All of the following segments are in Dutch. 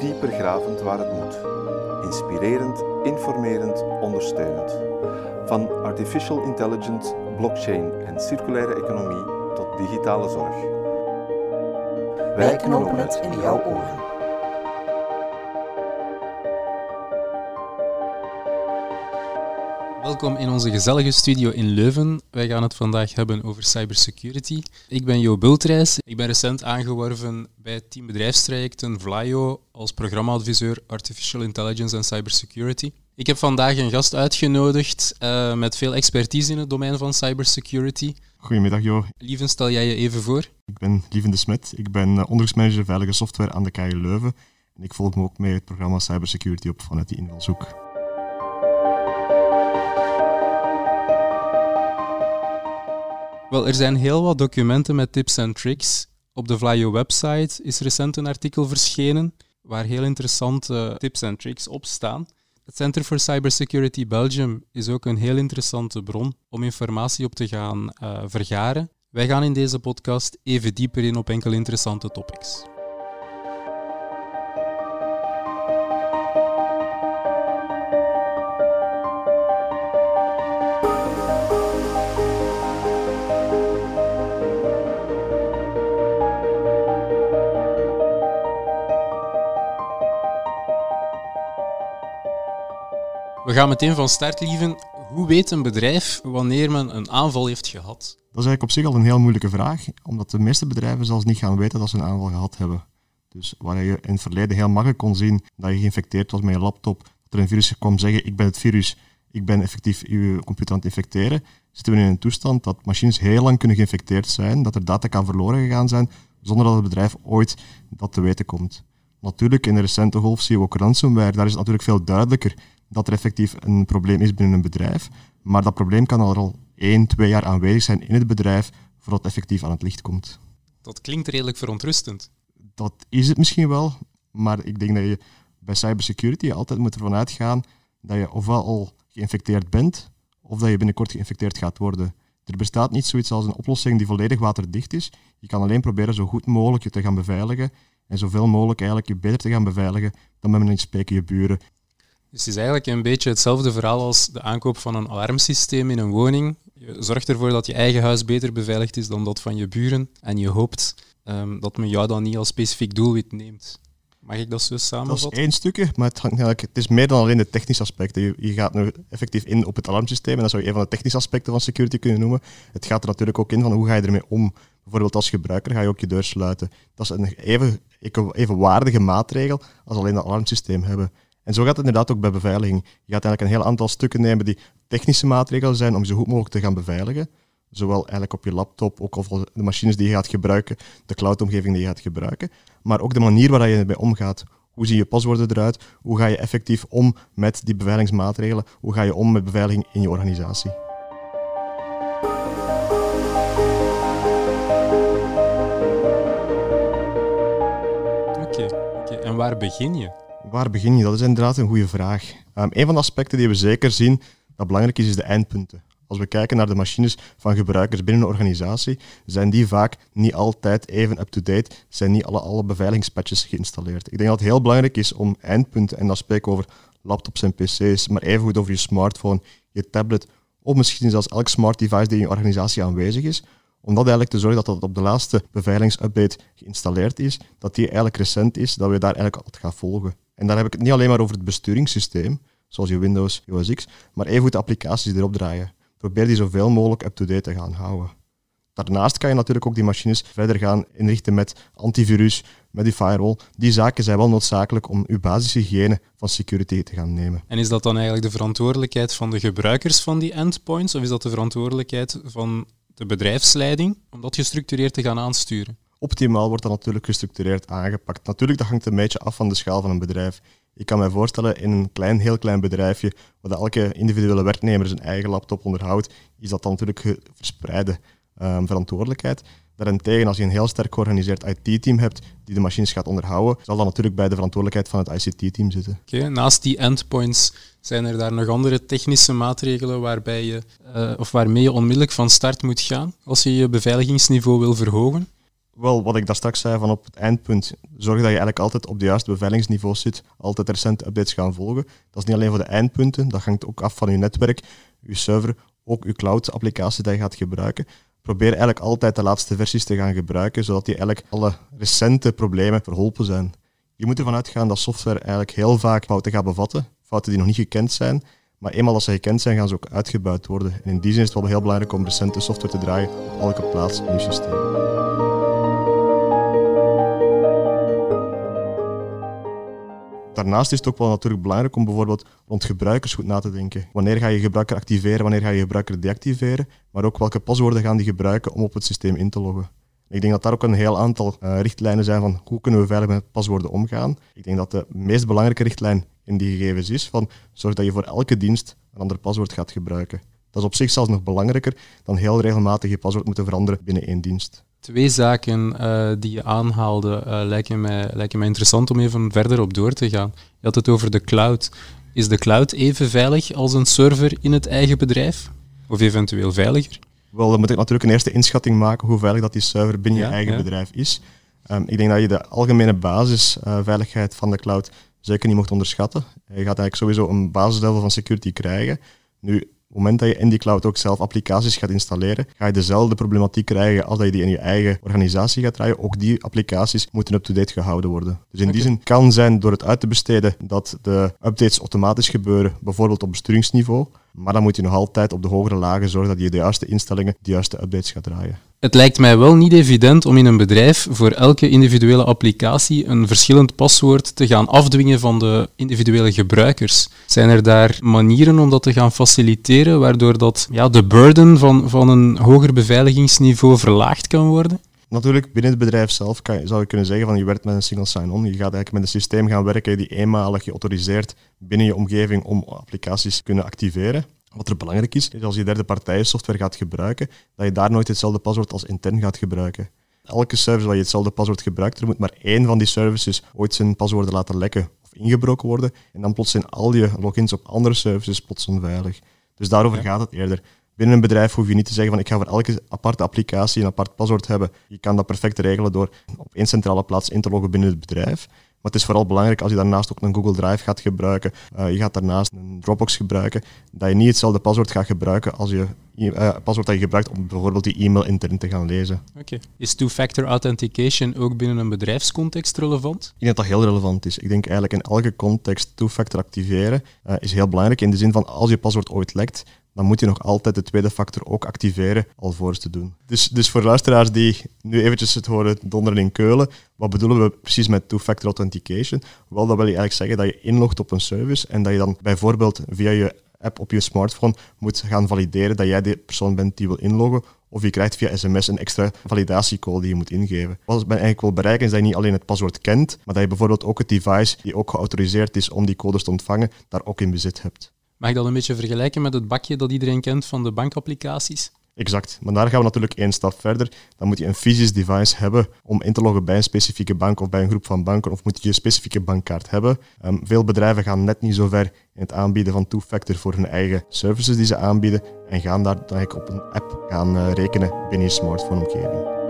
dieper gravend waar het moet. Inspirerend, informerend, ondersteunend. Van artificial intelligence, blockchain en circulaire economie tot digitale zorg. Wij knopen het in jouw oren. Welkom in onze gezellige studio in Leuven. Wij gaan het vandaag hebben over cybersecurity. Ik ben Jo Bultreis. Ik ben recent aangeworven bij het team bedrijfstrajecten Vlaio als programmaadviseur Artificial Intelligence en Cybersecurity. Ik heb vandaag een gast uitgenodigd uh, met veel expertise in het domein van cybersecurity. Goedemiddag Jo. Lieven, stel jij je even voor? Ik ben Lieven de Smet. Ik ben uh, onderzoeksmanager veilige software aan de KU Leuven. En ik volg me ook mee het programma Cybersecurity op vanuit die invalshoek. Wel, er zijn heel wat documenten met tips en tricks. Op de Vlaio website is recent een artikel verschenen waar heel interessante tips en tricks op staan. Het Center for Cybersecurity Belgium is ook een heel interessante bron om informatie op te gaan uh, vergaren. Wij gaan in deze podcast even dieper in op enkele interessante topics. We gaan meteen van start, lieven. Hoe weet een bedrijf wanneer men een aanval heeft gehad? Dat is eigenlijk op zich al een heel moeilijke vraag, omdat de meeste bedrijven zelfs niet gaan weten dat ze een aanval gehad hebben. Dus waar je in het verleden heel makkelijk kon zien dat je geïnfecteerd was met je laptop, dat er een virus kwam zeggen, ik ben het virus, ik ben effectief je computer aan het infecteren, zitten we in een toestand dat machines heel lang kunnen geïnfecteerd zijn, dat er data kan verloren gegaan zijn, zonder dat het bedrijf ooit dat te weten komt. Natuurlijk, in de recente golf zien we ook ransomware, daar is natuurlijk veel duidelijker dat er effectief een probleem is binnen een bedrijf. Maar dat probleem kan al één, twee jaar aanwezig zijn in het bedrijf voordat het effectief aan het licht komt. Dat klinkt redelijk verontrustend. Dat is het misschien wel, maar ik denk dat je bij cybersecurity altijd moet ervan uitgaan dat je ofwel al geïnfecteerd bent, of dat je binnenkort geïnfecteerd gaat worden. Er bestaat niet zoiets als een oplossing die volledig waterdicht is. Je kan alleen proberen zo goed mogelijk je te gaan beveiligen en zoveel mogelijk eigenlijk je beter te gaan beveiligen dan met een spreken je buren. Dus het is eigenlijk een beetje hetzelfde verhaal als de aankoop van een alarmsysteem in een woning. Je zorgt ervoor dat je eigen huis beter beveiligd is dan dat van je buren. En je hoopt um, dat men jou dan niet als specifiek doelwit neemt. Mag ik dat zo samenvatten? Dat is één stukje, maar het, hangt eigenlijk, het is meer dan alleen de technische aspecten. Je, je, gaat nu effectief in op het alarmsysteem en dat zou je een van de technische aspecten van security kunnen noemen. Het gaat er natuurlijk ook in van hoe ga je ermee om. Bijvoorbeeld als gebruiker ga je ook je deur sluiten. Dat is een even, even waardige maatregel als alleen het alarmsysteem hebben. En zo gaat het inderdaad ook bij beveiliging. Je gaat eigenlijk een heel aantal stukken nemen die technische maatregelen zijn om zo goed mogelijk te gaan beveiligen. Zowel eigenlijk op je laptop, ook of de machines die je gaat gebruiken, de cloudomgeving die je gaat gebruiken, maar ook de manier waarop je ermee omgaat. Hoe zien je paswoorden eruit? Hoe ga je effectief om met die beveiligingsmaatregelen? Hoe ga je om met beveiliging in je organisatie? Oké, okay, en waar begin je? Waar begin je? Dat is inderdaad een goede vraag. Um, een van de aspecten die we zeker zien dat belangrijk is, is de eindpunten. Als we kijken naar de machines van gebruikers binnen een organisatie, zijn die vaak niet altijd even up-to-date, zijn niet alle, alle beveiligingspatches geïnstalleerd. Ik denk dat het heel belangrijk is om eindpunten, en dat spreek over laptops en pc's, maar evengoed over je smartphone, je tablet, of misschien zelfs elk smart device die in je organisatie aanwezig is, om dat eigenlijk te zorgen dat dat op de laatste beveiligingsupdate geïnstalleerd is, dat die eigenlijk recent is, dat we daar eigenlijk altijd gaan volgen. En daar heb ik het niet alleen maar over het besturingssysteem, zoals je Windows, OS X, maar even de applicaties die erop draaien. Probeer die zoveel mogelijk up-to-date te gaan houden. Daarnaast kan je natuurlijk ook die machines verder gaan inrichten met antivirus, met die firewall. Die zaken zijn wel noodzakelijk om uw basishygiëne van security te gaan nemen. En is dat dan eigenlijk de verantwoordelijkheid van de gebruikers van die endpoints, of is dat de verantwoordelijkheid van de bedrijfsleiding om dat gestructureerd te gaan aansturen? Optimaal wordt dat natuurlijk gestructureerd aangepakt. Natuurlijk, dat hangt een beetje af van de schaal van een bedrijf. Ik kan me voorstellen, in een klein, heel klein bedrijfje, waar elke individuele werknemer zijn eigen laptop onderhoudt, is dat dan natuurlijk verspreide. ehm, verantwoordelijkheid. Daarentegen, als je een heel sterk georganiseerd IT-team hebt die de machines gaat onderhouden, zal dat natuurlijk bij de verantwoordelijkheid van het ICT-team zitten. Oké, naast die endpoints zijn er daar nog andere technische maatregelen waarbij je, uh, of waarmee je onmiddellijk van start moet gaan als je je beveiligingsniveau wil verhogen? Wel, wat ik daar straks zei van op het eindpunt, zorg dat je eigenlijk altijd op de juiste beveiligingsniveau zit, altijd recente updates gaan volgen. Dat is niet alleen voor de eindpunten, dat hangt ook af van je netwerk, je server, ook je cloud-applicatie die je gaat gebruiken. Probeer eigenlijk altijd de laatste versies te gaan gebruiken, zodat die eigenlijk alle recente problemen verholpen zijn. Je moet ervan uitgaan dat software eigenlijk heel vaak fouten gaat bevatten, fouten die nog niet gekend zijn, maar eenmaal als ze gekend zijn, gaan ze ook uitgebuit worden. En in die zin is het wel heel belangrijk om recente software te draaien op elke plaats in je systeem. Daarnaast is het ook wel natuurlijk belangrijk om bijvoorbeeld rond gebruikers goed na te denken. Wanneer ga je gebruiker activeren, wanneer ga je gebruiker deactiveren, maar ook welke paswoorden gaan die gebruiken om op het systeem in te loggen. Ik denk dat daar ook een heel aantal uh, richtlijnen zijn van hoe kunnen we veilig met paswoorden omgaan. Ik denk dat de meest belangrijke richtlijn in die gegevens is van zorg dat je voor elke dienst een ander paswoord gaat gebruiken. Dat is op zich zelfs nog belangrijker dan heel regelmatig je paswoord moeten veranderen binnen één dienst. Twee zaken uh, die je aanhaalde uh, lijken, mij, lijken mij interessant om even verder op door te gaan. Je had het over de cloud. Is de cloud even veilig als een server in het eigen bedrijf? Of eventueel veiliger? Wel, dan moet ik natuurlijk een eerste inschatting maken hoe veilig dat die server binnen je eigen bedrijf is. Um, ik denk dat je de algemene basisveiligheid uh, van de cloud zeker niet mocht onderschatten. Je gaat eigenlijk sowieso een basislevel van security krijgen. Nu, het moment dat je in die cloud ook zelf applicaties gaat installeren, ga je dezelfde problematiek krijgen als dat je die in je eigen organisatie gaat draaien. Ook die applicaties moeten up-to-date gehouden worden. Dus in die zin kan zijn door het uit te besteden dat de updates automatisch gebeuren, bijvoorbeeld op besturingsniveau. Maar dan moet je nog altijd op de hogere lagen zorgen dat je de juiste instellingen, de juiste updates gaat draaien. Het lijkt mij wel niet evident om in een bedrijf voor elke individuele applicatie een verschillend paswoord te gaan afdwingen van de individuele gebruikers. Zijn er daar manieren om dat te gaan faciliteren, waardoor dat, ja, de burden van, van een hoger beveiligingsniveau verlaagd kan worden? Natuurlijk, binnen het bedrijf zelf kan, zou je kunnen zeggen van je werkt met een single sign-on. Je gaat eigenlijk met een systeem gaan werken die eenmalig geautoriseerd binnen je omgeving om applicaties te kunnen activeren. Wat er belangrijk is, is als je derde partijen software gaat gebruiken, dat je daar nooit hetzelfde paswoord als intern gaat gebruiken. Elke service waar je hetzelfde paswoord gebruikt, er moet maar één van die services ooit zijn paswoorden laten lekken of ingebroken worden. En dan plots zijn al je logins op andere services plots onveilig. Dus daarover gaat het eerder. Binnen een bedrijf hoef je niet te zeggen van ik ga voor elke aparte applicatie een apart paswoord hebben. Je kan dat perfect regelen door op één centrale plaats in te loggen binnen het bedrijf. Maar het is vooral belangrijk als je daarnaast ook een Google Drive gaat gebruiken, uh, je gaat daarnaast een Dropbox gebruiken, dat je niet hetzelfde paswoord gaat gebruiken als je uh, paswoord dat je gebruikt om bijvoorbeeld die e-mail intern te gaan lezen. Oké. Is two-factor authentication ook binnen een bedrijfscontext relevant? Ik denk dat dat heel relevant is. Ik denk eigenlijk in elke context two-factor activeren uh, is heel belangrijk in de zin van als je paswoord ooit lekt, dan moet je nog altijd de tweede factor ook activeren alvorens te doen. Dus, dus voor luisteraars die nu eventjes het horen donderen in Keulen, wat bedoelen we precies met two-factor authentication? Wel, dat wil je eigenlijk zeggen dat je inlogt op een service en dat je dan bijvoorbeeld via je app op je smartphone moet gaan valideren dat jij de persoon bent die wil inloggen, of je krijgt via sms een extra validatiecode die je moet ingeven. Wat ik eigenlijk wil bereiken is dat je niet alleen het paswoord kent, maar dat je bijvoorbeeld ook het device die ook geautoriseerd is om die codes te ontvangen, daar ook in bezit hebt. Mag ik dat een beetje vergelijken met het bakje dat iedereen kent van de bankapplicaties? Exact. Maar daar gaan we natuurlijk één stap verder. Dan moet je een fysisch device hebben om in te loggen bij een specifieke bank of bij een groep van banken, of moet je een specifieke bankkaart hebben. Um, veel bedrijven gaan net niet zo ver in het aanbieden van two-factor voor hun eigen services die ze aanbieden en gaan daar dan op een app gaan uh, rekenen binnen je smartphone-omgeving.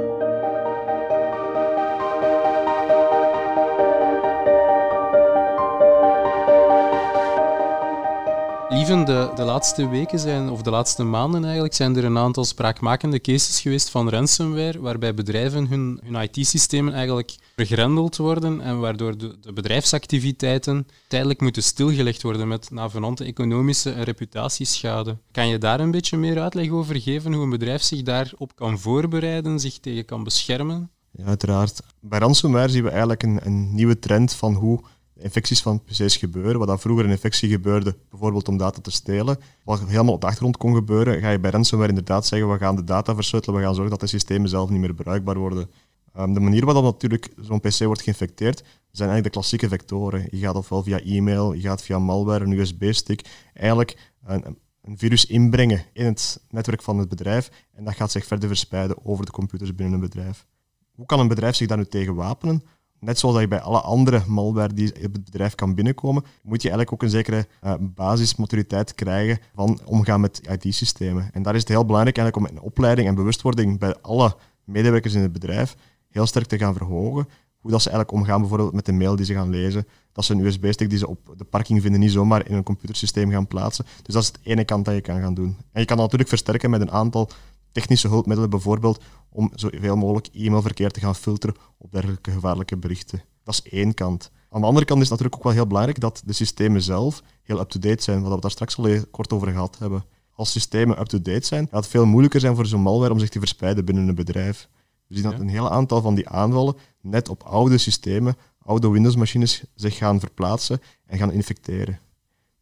Lieven, de, de laatste weken zijn, of de laatste maanden eigenlijk, zijn er een aantal spraakmakende cases geweest van ransomware, waarbij bedrijven hun, hun IT-systemen eigenlijk vergrendeld worden en waardoor de, de, bedrijfsactiviteiten tijdelijk moeten stilgelegd worden met navenante economische en reputatieschade. Kan je daar een beetje meer uitleg over geven, hoe een bedrijf zich daarop kan voorbereiden, zich tegen kan beschermen? Ja, uiteraard. Bij ransomware zien we eigenlijk een, een nieuwe trend van hoe infecties van PC's gebeuren. Wat dan vroeger een infectie gebeurde, bijvoorbeeld om data te stelen, wat helemaal op de achtergrond kon gebeuren, ga je bij ransomware inderdaad zeggen, we gaan de data versleutelen, we gaan zorgen dat de systemen zelf niet meer bruikbaar worden. Um, de manier waarop natuurlijk zo'n PC wordt geïnfecteerd, zijn eigenlijk de klassieke vectoren. Je gaat ofwel via e-mail, je gaat via malware, een USB-stick. Eigenlijk een, een virus inbrengen in het netwerk van het bedrijf en dat gaat zich verder verspreiden over de computers binnen een bedrijf. Hoe kan een bedrijf zich daar nu tegen wapenen? Net zoals je bij alle andere malware die op het bedrijf kan binnenkomen, moet je eigenlijk ook een zekere uh, basismaturiteit krijgen van omgaan met IT-systemen. En daar is het heel belangrijk eigenlijk om een opleiding en bewustwording bij alle medewerkers in het bedrijf heel sterk te gaan verhogen. Hoe dat ze eigenlijk omgaan bijvoorbeeld met de mail die ze gaan lezen. Dat ze een USB-stick die ze op de parking vinden niet zomaar in een computersysteem gaan plaatsen. Dus dat is de ene kant dat je kan gaan doen. En je kan dat natuurlijk versterken met een aantal technische hulpmiddelen, bijvoorbeeld om zoveel mogelijk e-mailverkeer te gaan filteren op dergelijke gevaarlijke berichten. Dat is één kant. Aan de andere kant is het natuurlijk ook wel heel belangrijk dat de systemen zelf heel up-to-date zijn, wat we daar straks al kort over gehad hebben. Als systemen up-to-date zijn, gaat het veel moeilijker zijn voor zo'n malware om zich te verspreiden binnen een bedrijf. We zien dat een heel aantal van die aanvallen net op oude systemen, oude Windows-machines zich gaan verplaatsen en gaan infecteren.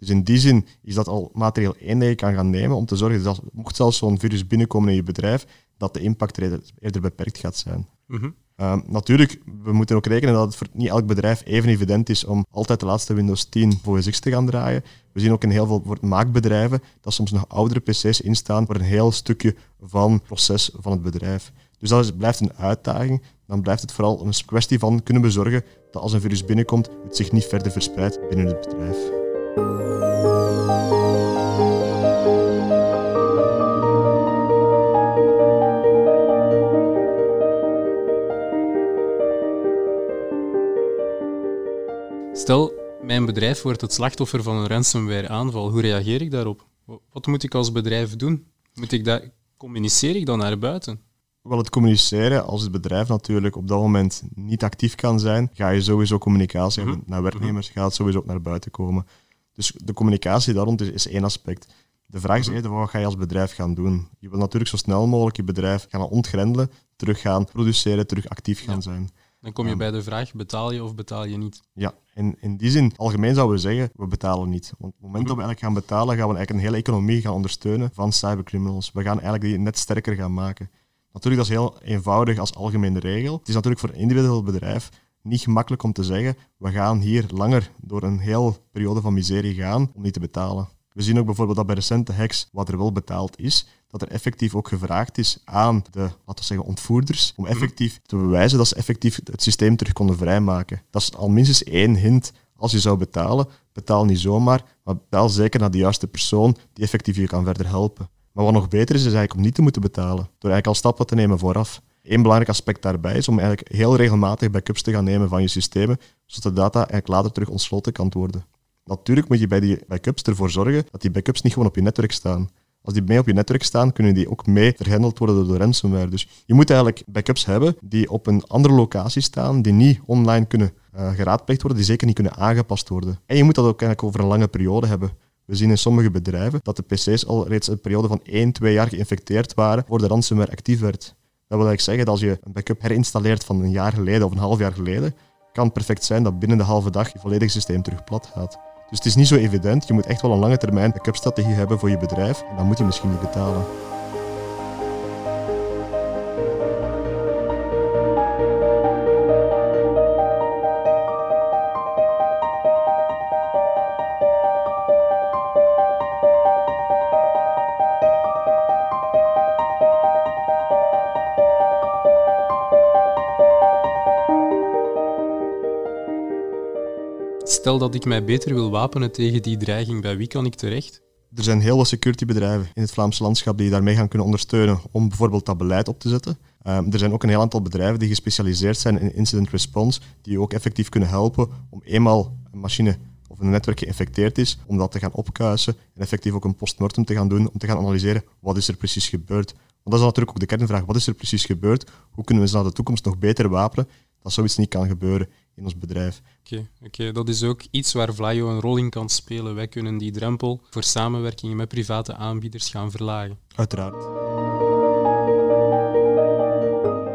Dus in die zin is dat al materiaal één dat je kan gaan nemen om te zorgen dat, mocht zelfs zo'n virus binnenkomen in je bedrijf, dat de impact eerder beperkt gaat zijn. Mhm. Ehm, natuurlijk, we moeten ook rekenen dat het voor niet elk bedrijf even evident is om altijd de laatste Windows 10 voor X te gaan draaien. We zien ook in heel veel maakbedrijven dat soms nog oudere PC's instaan voor een heel stukje van het proces van het bedrijf. Dus dat is, blijft een uitdaging. Dan blijft het vooral een kwestie van kunnen we zorgen dat als een virus binnenkomt, het zich niet verder verspreidt binnen het bedrijf. Stel, mijn bedrijf wordt het slachtoffer van een ransomware-aanval. Hoe reageer ik daarop? Wat moet ik als bedrijf doen? Moet ik dat, communiceer ik dan naar buiten? Wel, het communiceren, als het bedrijf natuurlijk op dat moment niet actief kan zijn, ga je sowieso communicatie hebben. Naar werknemers gaat het sowieso ook naar buiten komen. Dus de communicatie daar rond is, is één aspect. De vraag is eerder, wat ga je als bedrijf gaan doen? Je wil natuurlijk zo snel mogelijk je bedrijf gaan ontgrendelen, terug gaan produceren, terug actief gaan zijn. Dan kom je bij de vraag, betaal je of betaal je niet? Ja, in, in die zin, algemeen zouden we zeggen, we betalen niet. Want op het moment dat we eigenlijk gaan betalen, gaan we eigenlijk een hele economie gaan ondersteunen van cybercriminals. We gaan eigenlijk die net sterker gaan maken. Natuurlijk, dat is heel eenvoudig als algemene regel. Het is natuurlijk voor een individueel bedrijf niet gemakkelijk om te zeggen, we gaan hier langer door een heel periode van miserie gaan om niet te betalen. We zien ook bijvoorbeeld dat bij recente hacks, wat er wel betaald is, dat er effectief ook gevraagd is aan de, laten we zeggen, ontvoerders, om effectief te bewijzen dat ze effectief het systeem terug konden vrijmaken. Dat is al minstens één hint. Als je zou betalen, betaal niet zomaar, maar betaal zeker naar de juiste persoon die effectief je kan verder helpen. Maar wat nog beter is, is eigenlijk om niet te moeten betalen, door eigenlijk al stappen te nemen vooraf. Eén belangrijk aspect daarbij is om eigenlijk heel regelmatig backups te gaan nemen van je systemen, zodat de data eigenlijk later terug ontsloten kan worden. Natuurlijk moet je bij die backups ervoor zorgen dat die backups niet gewoon op je netwerk staan. Als die mee op je netwerk staan, kunnen die ook mee verhandeld worden door de ransomware. Dus je moet eigenlijk backups hebben die op een andere locatie staan, die niet online kunnen uh, geraadpleegd worden, die zeker niet kunnen aangepast worden. En je moet dat ook eigenlijk over een lange periode hebben. We zien in sommige bedrijven dat de PC's al reeds een periode van 1, 2 jaar geïnfecteerd waren voor de ransomware actief werd. Dat wil eigenlijk zeggen dat als je een backup herinstalleert van een jaar geleden of een half jaar geleden, kan het perfect zijn dat binnen de halve dag je volledige systeem terug plat gaat. Dus het is niet zo evident. Je moet echt wel een lange termijn backup-strategie hebben voor je bedrijf en dan moet je misschien niet betalen. Stel dat ik mij beter wil wapenen tegen die dreiging, bij wie kan ik terecht? Er zijn heel veel securitybedrijven in het Vlaamse landschap die daarmee gaan kunnen ondersteunen om bijvoorbeeld dat beleid op te zetten. Ehm, er zijn ook een heel aantal bedrijven die gespecialiseerd zijn in incident response, die ook effectief kunnen helpen om eenmaal een machine of een netwerk geïnfecteerd is, om dat te gaan opkuisen en effectief ook een postmortem te gaan doen, om te gaan analyseren wat is er precies gebeurd. Want dat is natuurlijk ook de kernvraag, wat is er precies gebeurd? Hoe kunnen we ze naar de toekomst nog beter wapenen, dat zoiets niet kan gebeuren in ons bedrijf. Oké, oké, dat is ook iets waar Vlaio een rol in kan spelen. Wij kunnen die drempel voor samenwerking met private aanbieders gaan verlagen. Uiteraard.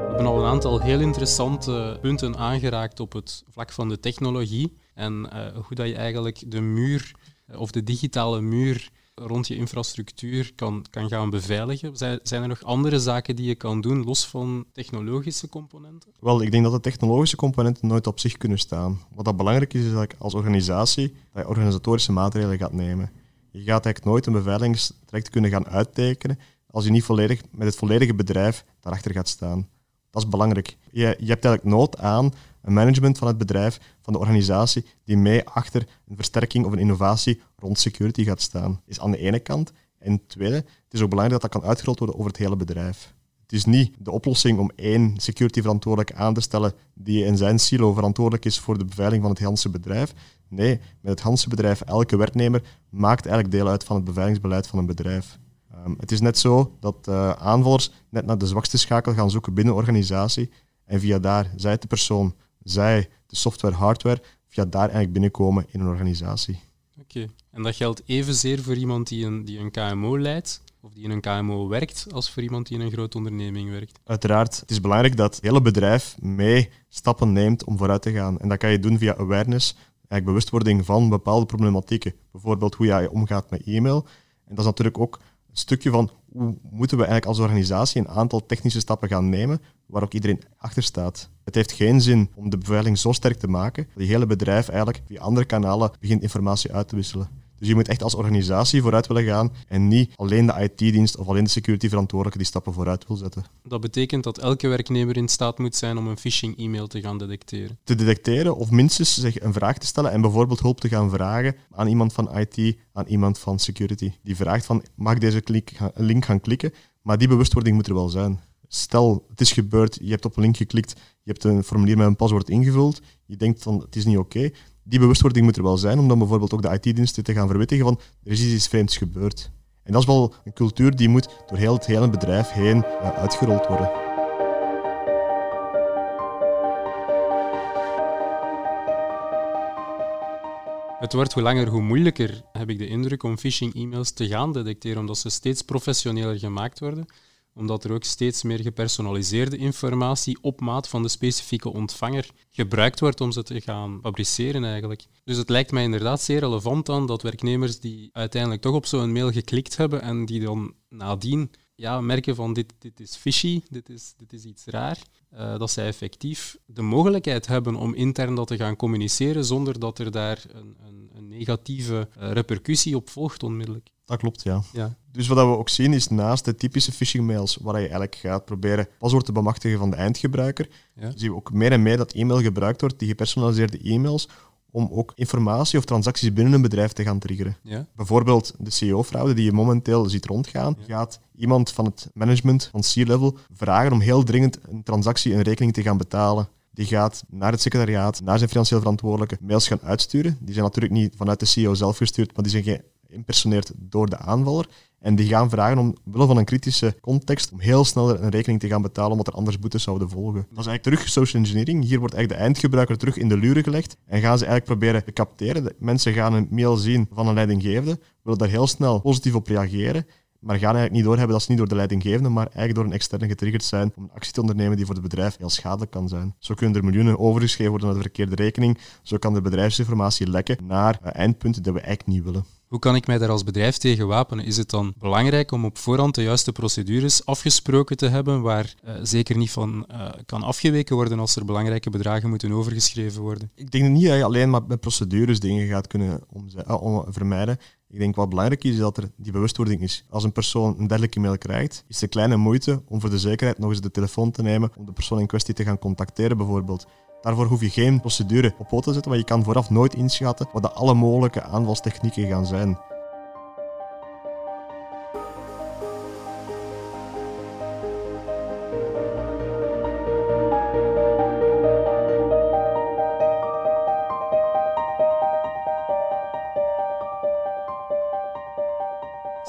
We hebben al een aantal heel interessante punten aangeraakt op het vlak van de technologie en uh, hoe dat je eigenlijk de muur of de digitale muur rond je infrastructuur kan, kan gaan beveiligen. Zijn, er nog andere zaken die je kan doen, los van technologische componenten? Wel, ik denk dat de technologische componenten nooit op zich kunnen staan. Wat dat belangrijk is, is dat ik als organisatie dat je organisatorische maatregelen gaat nemen. Je gaat eigenlijk nooit een beveiligingstraject kunnen gaan uittekenen als je niet volledig met het volledige bedrijf daarachter gaat staan. Dat is belangrijk. Je, je hebt eigenlijk nood aan een management van het bedrijf, van de organisatie, die mee achter een versterking of een innovatie rond security gaat staan. Is aan de ene kant. En tweede, het is ook belangrijk dat dat kan uitgerold worden over het hele bedrijf. Het is niet de oplossing om één security verantwoordelijk aan te stellen die in zijn silo verantwoordelijk is voor de beveiliging van het hele bedrijf. Nee, met het hele bedrijf, elke werknemer maakt eigenlijk deel uit van het beveiligingsbeleid van een bedrijf. Um, het is net zo dat uh, aanvallers net naar de zwakste schakel gaan zoeken binnen een organisatie en via daar, zij de persoon, zij de software, hardware, via daar eigenlijk binnenkomen in een organisatie. Oké, en dat geldt evenzeer voor iemand die een, die een KMO leidt, of die in een KMO werkt, als voor iemand die in een grote onderneming werkt? Uiteraard. Het is belangrijk dat het hele bedrijf mee stappen neemt om vooruit te gaan. En dat kan je doen via awareness, eigenlijk bewustwording van bepaalde problematieken. Bijvoorbeeld hoe je omgaat met e-mail. En dat is natuurlijk ook een stukje van hoe moeten we eigenlijk als organisatie een aantal technische stappen gaan nemen waar ook iedereen achter staat. Het heeft geen zin om de beveiliging zo sterk te maken dat je hele bedrijf eigenlijk via andere kanalen begint informatie uit te wisselen. Dus je moet echt als organisatie vooruit willen gaan en niet alleen de IT-dienst of alleen de security-verantwoordelijke die stappen vooruit wil zetten. Dat betekent dat elke werknemer in staat moet zijn om een phishing-e-mail te gaan detecteren. Te detecteren of minstens zich een vraag te stellen en bijvoorbeeld hulp te gaan vragen aan iemand van IT, aan iemand van security. Die vraagt van, mag ik deze link gaan klikken? Maar die bewustwording moet er wel zijn. Stel, het is gebeurd, je hebt op een link geklikt, je hebt een formulier met een paswoord ingevuld, je denkt van het is niet oké die bewustwording moet er wel zijn, om dan bijvoorbeeld ook de IT-diensten te gaan verwittigen van er is iets vreemds gebeurd. En dat is wel een cultuur die moet door heel het hele bedrijf heen uitgerold worden. Het wordt hoe langer hoe moeilijker, heb ik de indruk, om phishing-e-mails te gaan detecteren, omdat ze steeds professioneler gemaakt worden omdat er ook steeds meer gepersonaliseerde informatie op maat van de specifieke ontvanger gebruikt wordt om ze te gaan fabriceren eigenlijk. Dus het lijkt mij inderdaad zeer relevant dan dat werknemers die uiteindelijk toch op zo'n mail geklikt hebben en die dan nadien ja, merken van dit, dit is fishy, dit is, dit is iets raar, uh, dat zij effectief de mogelijkheid hebben om intern dat te gaan communiceren zonder dat er daar een, een, een negatieve uh, repercussie op volgt onmiddellijk. Dat klopt, ja. ja. Dus wat we ook zien is naast de typische phishing mails, waar je eigenlijk gaat proberen paswoord te bemachtigen van de eindgebruiker, ja. zien we ook meer en meer dat e-mail gebruikt wordt, die gepersonaliseerde e-mails, om ook informatie of transacties binnen een bedrijf te gaan triggeren. Ja. Bijvoorbeeld de CEO-fraude die je momenteel ziet rondgaan, gaat iemand van het management van C-level vragen om heel dringend een transactie, een rekening te gaan betalen. Die gaat naar het secretariaat, naar zijn financieel verantwoordelijke, mails gaan uitsturen. Die zijn natuurlijk niet vanuit de CEO zelf gestuurd, maar die zijn geïmpersoneerd door de aanvaller. En die gaan vragen om, willen van een kritische context, om heel snel een rekening te gaan betalen, omdat er anders boetes zouden volgen. Dat is eigenlijk terug social engineering. Hier wordt eigenlijk de eindgebruiker terug in de luren gelegd en gaan ze eigenlijk proberen te capteren. Mensen gaan een mail zien van een leidinggevende, willen daar heel snel positief op reageren maar gaan eigenlijk niet doorhebben dat ze niet door de leidinggevende, maar eigenlijk door een externe getriggerd zijn om een actie te ondernemen die voor het bedrijf heel schadelijk kan zijn. Zo kunnen er miljoenen overgeschreven worden naar de verkeerde rekening. Zo kan de bedrijfsinformatie lekken naar eindpunten die we eigenlijk niet willen. Hoe kan ik mij daar als bedrijf tegen wapenen? Is het dan belangrijk om op voorhand de juiste procedures afgesproken te hebben, waar uh, zeker niet van uh, kan afgeweken worden als er belangrijke bedragen moeten overgeschreven worden? Ik denk niet dat je alleen maar met procedures dingen gaat kunnen uh, vermijden. Ik denk wat belangrijk is, is dat er die bewustwording is. Als een persoon een dergelijke mail krijgt, is er kleine moeite om voor de zekerheid nog eens de telefoon te nemen om de persoon in kwestie te gaan contacteren bijvoorbeeld. Daarvoor hoef je geen procedure op poot te zetten, want je kan vooraf nooit inschatten wat de alle mogelijke aanvalstechnieken gaan zijn.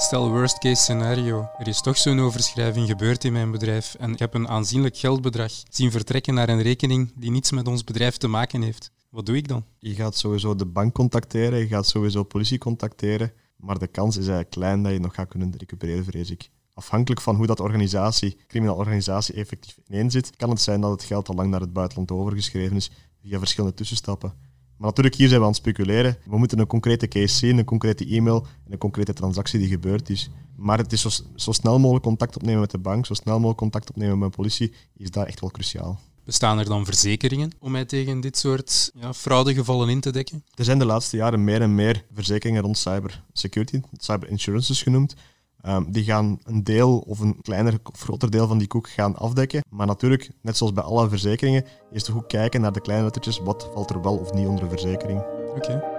Stel worst case scenario, er is toch zo'n overschrijving gebeurd in mijn bedrijf en ik heb een aanzienlijk geldbedrag zien vertrekken naar een rekening die niets met ons bedrijf te maken heeft. Wat doe ik dan? Je gaat sowieso de bank contacteren, je gaat sowieso politie contacteren, maar de kans is eigenlijk klein dat je nog gaat kunnen recupereren, vrees ik. Afhankelijk van hoe dat organisatie, criminele organisatie effectief ineen zit, kan het zijn dat het geld al lang naar het buitenland overgeschreven is via verschillende tussenstappen. Maar natuurlijk, hier zijn we aan het speculeren. We moeten een concrete case zien, een concrete e-mail en een concrete transactie die gebeurd is. Maar het is zo, zo snel mogelijk contact opnemen met de bank, zo snel mogelijk contact opnemen met de politie, is daar echt wel cruciaal. Bestaan er dan verzekeringen om mij tegen dit soort ja, fraudegevallen in te dekken? Er zijn de laatste jaren meer en meer verzekeringen rond cybersecurity, cyber insurances genoemd. Um, die gaan een deel of een kleiner of groter deel van die koek gaan afdekken. Maar natuurlijk, net zoals bij alle verzekeringen, eerst goed kijken naar de kleine lettertjes. Wat valt er wel of niet onder de verzekering? Oké.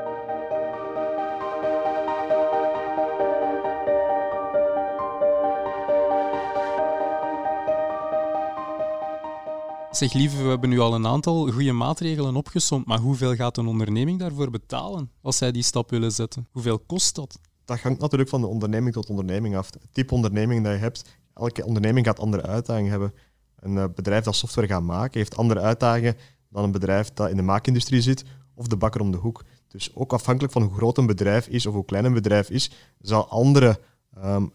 Zeg lieve, we hebben nu al een aantal goede maatregelen opgesomd, maar hoeveel gaat een onderneming daarvoor betalen als zij die stap willen zetten? Hoeveel kost dat? Dat hangt natuurlijk van de onderneming tot onderneming af. Het type onderneming dat je hebt, elke onderneming gaat andere uitdagingen hebben. Een eh, bedrijf dat software gaat maken, heeft andere uitdagingen dan een bedrijf dat in de maakindustrie zit of de bakker om de hoek. Dus ook afhankelijk van hoe groot een bedrijf is of hoe klein een bedrijf is, zal andere um,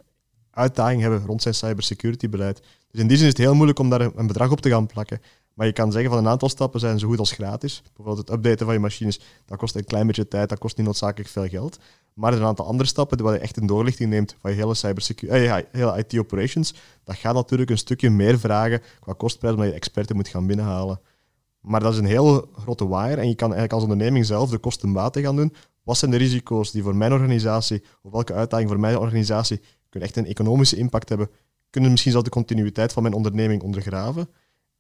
uitdagingen hebben rond zijn cybersecurity beleid. Dus in die zin is het heel moeilijk om daar een bedrag op te gaan plakken. Maar je kan zeggen van een aantal stappen zijn zo goed als gratis. Bijvoorbeeld het updaten van je machines, dat kost een klein beetje tijd, dat kost niet noodzakelijk veel geld. Maar er zijn een aantal andere stappen waar je echt een doorlichting neemt van je hele cybersecurity, eh, hele IT operations. Dat gaat natuurlijk een stukje meer vragen qua kostprijs, omdat je experten moet gaan binnenhalen. Maar dat is een heel grote wire en je kan eigenlijk als onderneming zelf de kosten-baten gaan doen. Wat zijn de risico's die voor mijn organisatie, of welke uitdaging voor mijn organisatie, kunnen echt een economische impact hebben? Kunnen misschien zelfs de continuïteit van mijn onderneming ondergraven?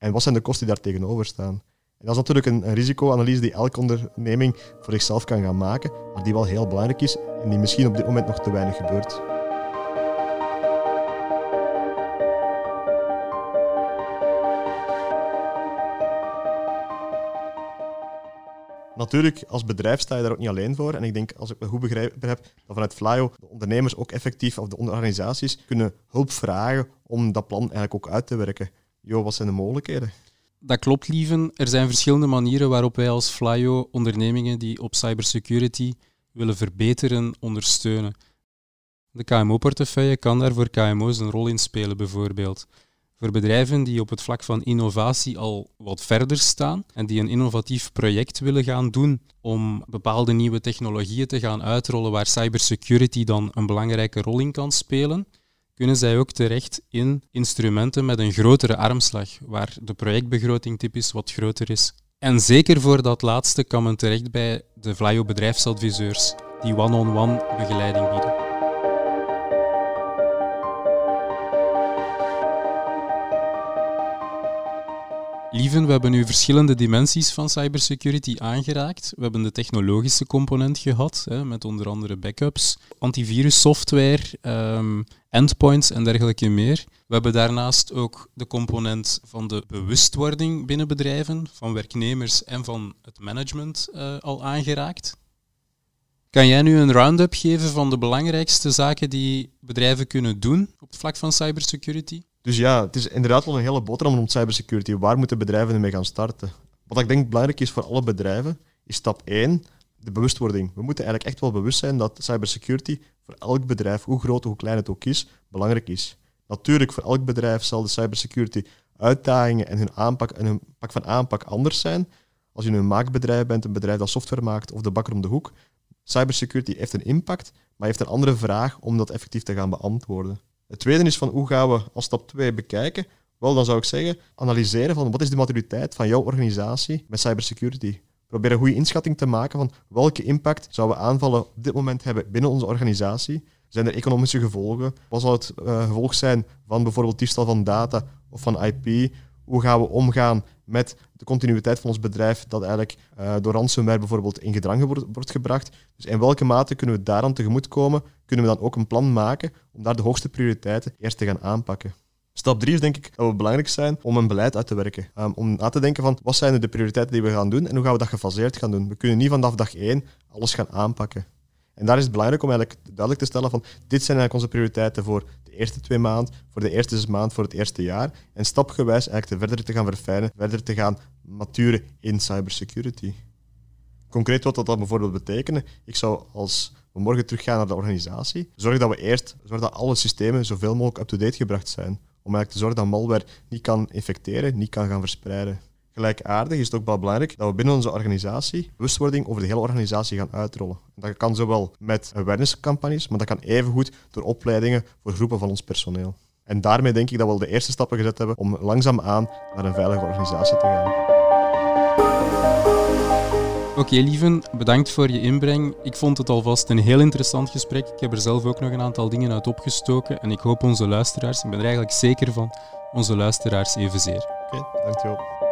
En wat zijn de kosten die daar tegenover staan? Dat is natuurlijk een, een risicoanalyse die elke onderneming voor zichzelf kan gaan maken, maar die wel heel belangrijk is en die misschien op dit moment nog te weinig gebeurt. Natuurlijk, als bedrijf sta je daar ook niet alleen voor. En ik denk, als ik me goed begrepen heb, dat vanuit Flyo de ondernemers ook effectief, of de organisaties, kunnen hulp vragen om dat plan eigenlijk ook uit te werken. Jo, wat zijn de mogelijkheden? Dat klopt, lieven. Er zijn verschillende manieren waarop wij als Flyo ondernemingen die op cybersecurity willen verbeteren, ondersteunen. De KMO-portefeuille kan daar voor KMO's een rol in spelen, bijvoorbeeld. Voor bedrijven die op het vlak van innovatie al wat verder staan en die een innovatief project willen gaan doen om bepaalde nieuwe technologieën te gaan uitrollen waar cybersecurity dan een belangrijke rol in kan spelen, kunnen zij ook terecht in instrumenten met een grotere armslag, waar de projectbegroting typisch wat groter is. En zeker voor dat laatste kan men terecht bij de Vlaio bedrijfsadviseurs, die one-on-one begeleiding bieden. Lieven, we hebben nu verschillende dimensies van cybersecurity aangeraakt. We hebben de technologische component gehad, hè, met onder andere backups, antivirussoftware, um, endpoints en dergelijke meer. We hebben daarnaast ook de component van de bewustwording binnen bedrijven, van werknemers en van het management uh, al aangeraakt. Kan jij nu een round-up geven van de belangrijkste zaken die bedrijven kunnen doen op het vlak van cybersecurity? Dus ja, het is inderdaad wel een hele boterham rond cybersecurity. Waar moeten bedrijven ermee gaan starten? Wat ik denk belangrijk is voor alle bedrijven, is stap 1, de bewustwording. We moeten eigenlijk echt wel bewust zijn dat cybersecurity voor elk bedrijf, hoe groot of hoe klein het ook is, belangrijk is. Natuurlijk, voor elk bedrijf zal de cybersecurity uitdagingen en hun aanpak en hun pak van aanpak anders zijn. Als je een maakbedrijf bent, een bedrijf dat software maakt of de bakker om de hoek, cybersecurity heeft een impact, maar heeft een andere vraag om dat effectief te gaan beantwoorden. Het tweede is van hoe gaan we als stap 2 bekijken? Wel, dan zou ik zeggen, analyseren van wat is de maturiteit van jouw organisatie met cybersecurity. Probeer een goede inschatting te maken van welke impact zouden aanvallen op dit moment hebben binnen onze organisatie. Zijn er economische gevolgen? Wat zal het uh, gevolg zijn van bijvoorbeeld diefstal van data of van IP? Hoe gaan we omgaan met de continuïteit van ons bedrijf dat eigenlijk uh, door ransomware bijvoorbeeld in gedrang wordt, gebracht? Dus in welke mate kunnen we daaraan tegemoetkomen? Kunnen we dan ook een plan maken om daar de hoogste prioriteiten eerst te gaan aanpakken? Stap drie is denk ik dat het belangrijk zijn om een beleid uit te werken. Um, om na te denken van wat zijn de prioriteiten die we gaan doen en hoe gaan we dat gefaseerd gaan doen. We kunnen niet vanaf dag één alles gaan aanpakken. En daar is het belangrijk om eigenlijk duidelijk te stellen van dit zijn eigenlijk onze prioriteiten voor de eerste twee maanden, voor de eerste zes maanden, voor het eerste jaar. En stapgewijs eigenlijk te verder te gaan verfijnen, verder te gaan maturen in cybersecurity. Concreet wat dat dan bijvoorbeeld betekenen, ik zou als we morgen teruggaan naar de organisatie, zorgen dat we eerst zorgen dat alle systemen zoveel mogelijk up-to-date gebracht zijn. Om eigenlijk te zorgen dat malware niet kan infecteren, niet kan gaan verspreiden. Gelijkaardig is het ook wel belangrijk dat we binnen onze organisatie bewustwording over de hele organisatie gaan uitrollen. Dat kan zowel met awareness-campagnes, maar dat kan evengoed door opleidingen voor groepen van ons personeel. En daarmee denk ik dat we al de eerste stappen gezet hebben om langzaamaan naar een veilige organisatie te gaan. Oké, lieven, bedankt voor je inbreng. Ik vond het alvast een heel interessant gesprek. Ik heb er zelf ook nog een aantal dingen uit opgestoken. En ik hoop onze luisteraars, ik ben er eigenlijk zeker van, onze luisteraars evenzeer. Oké, okay, dankjewel.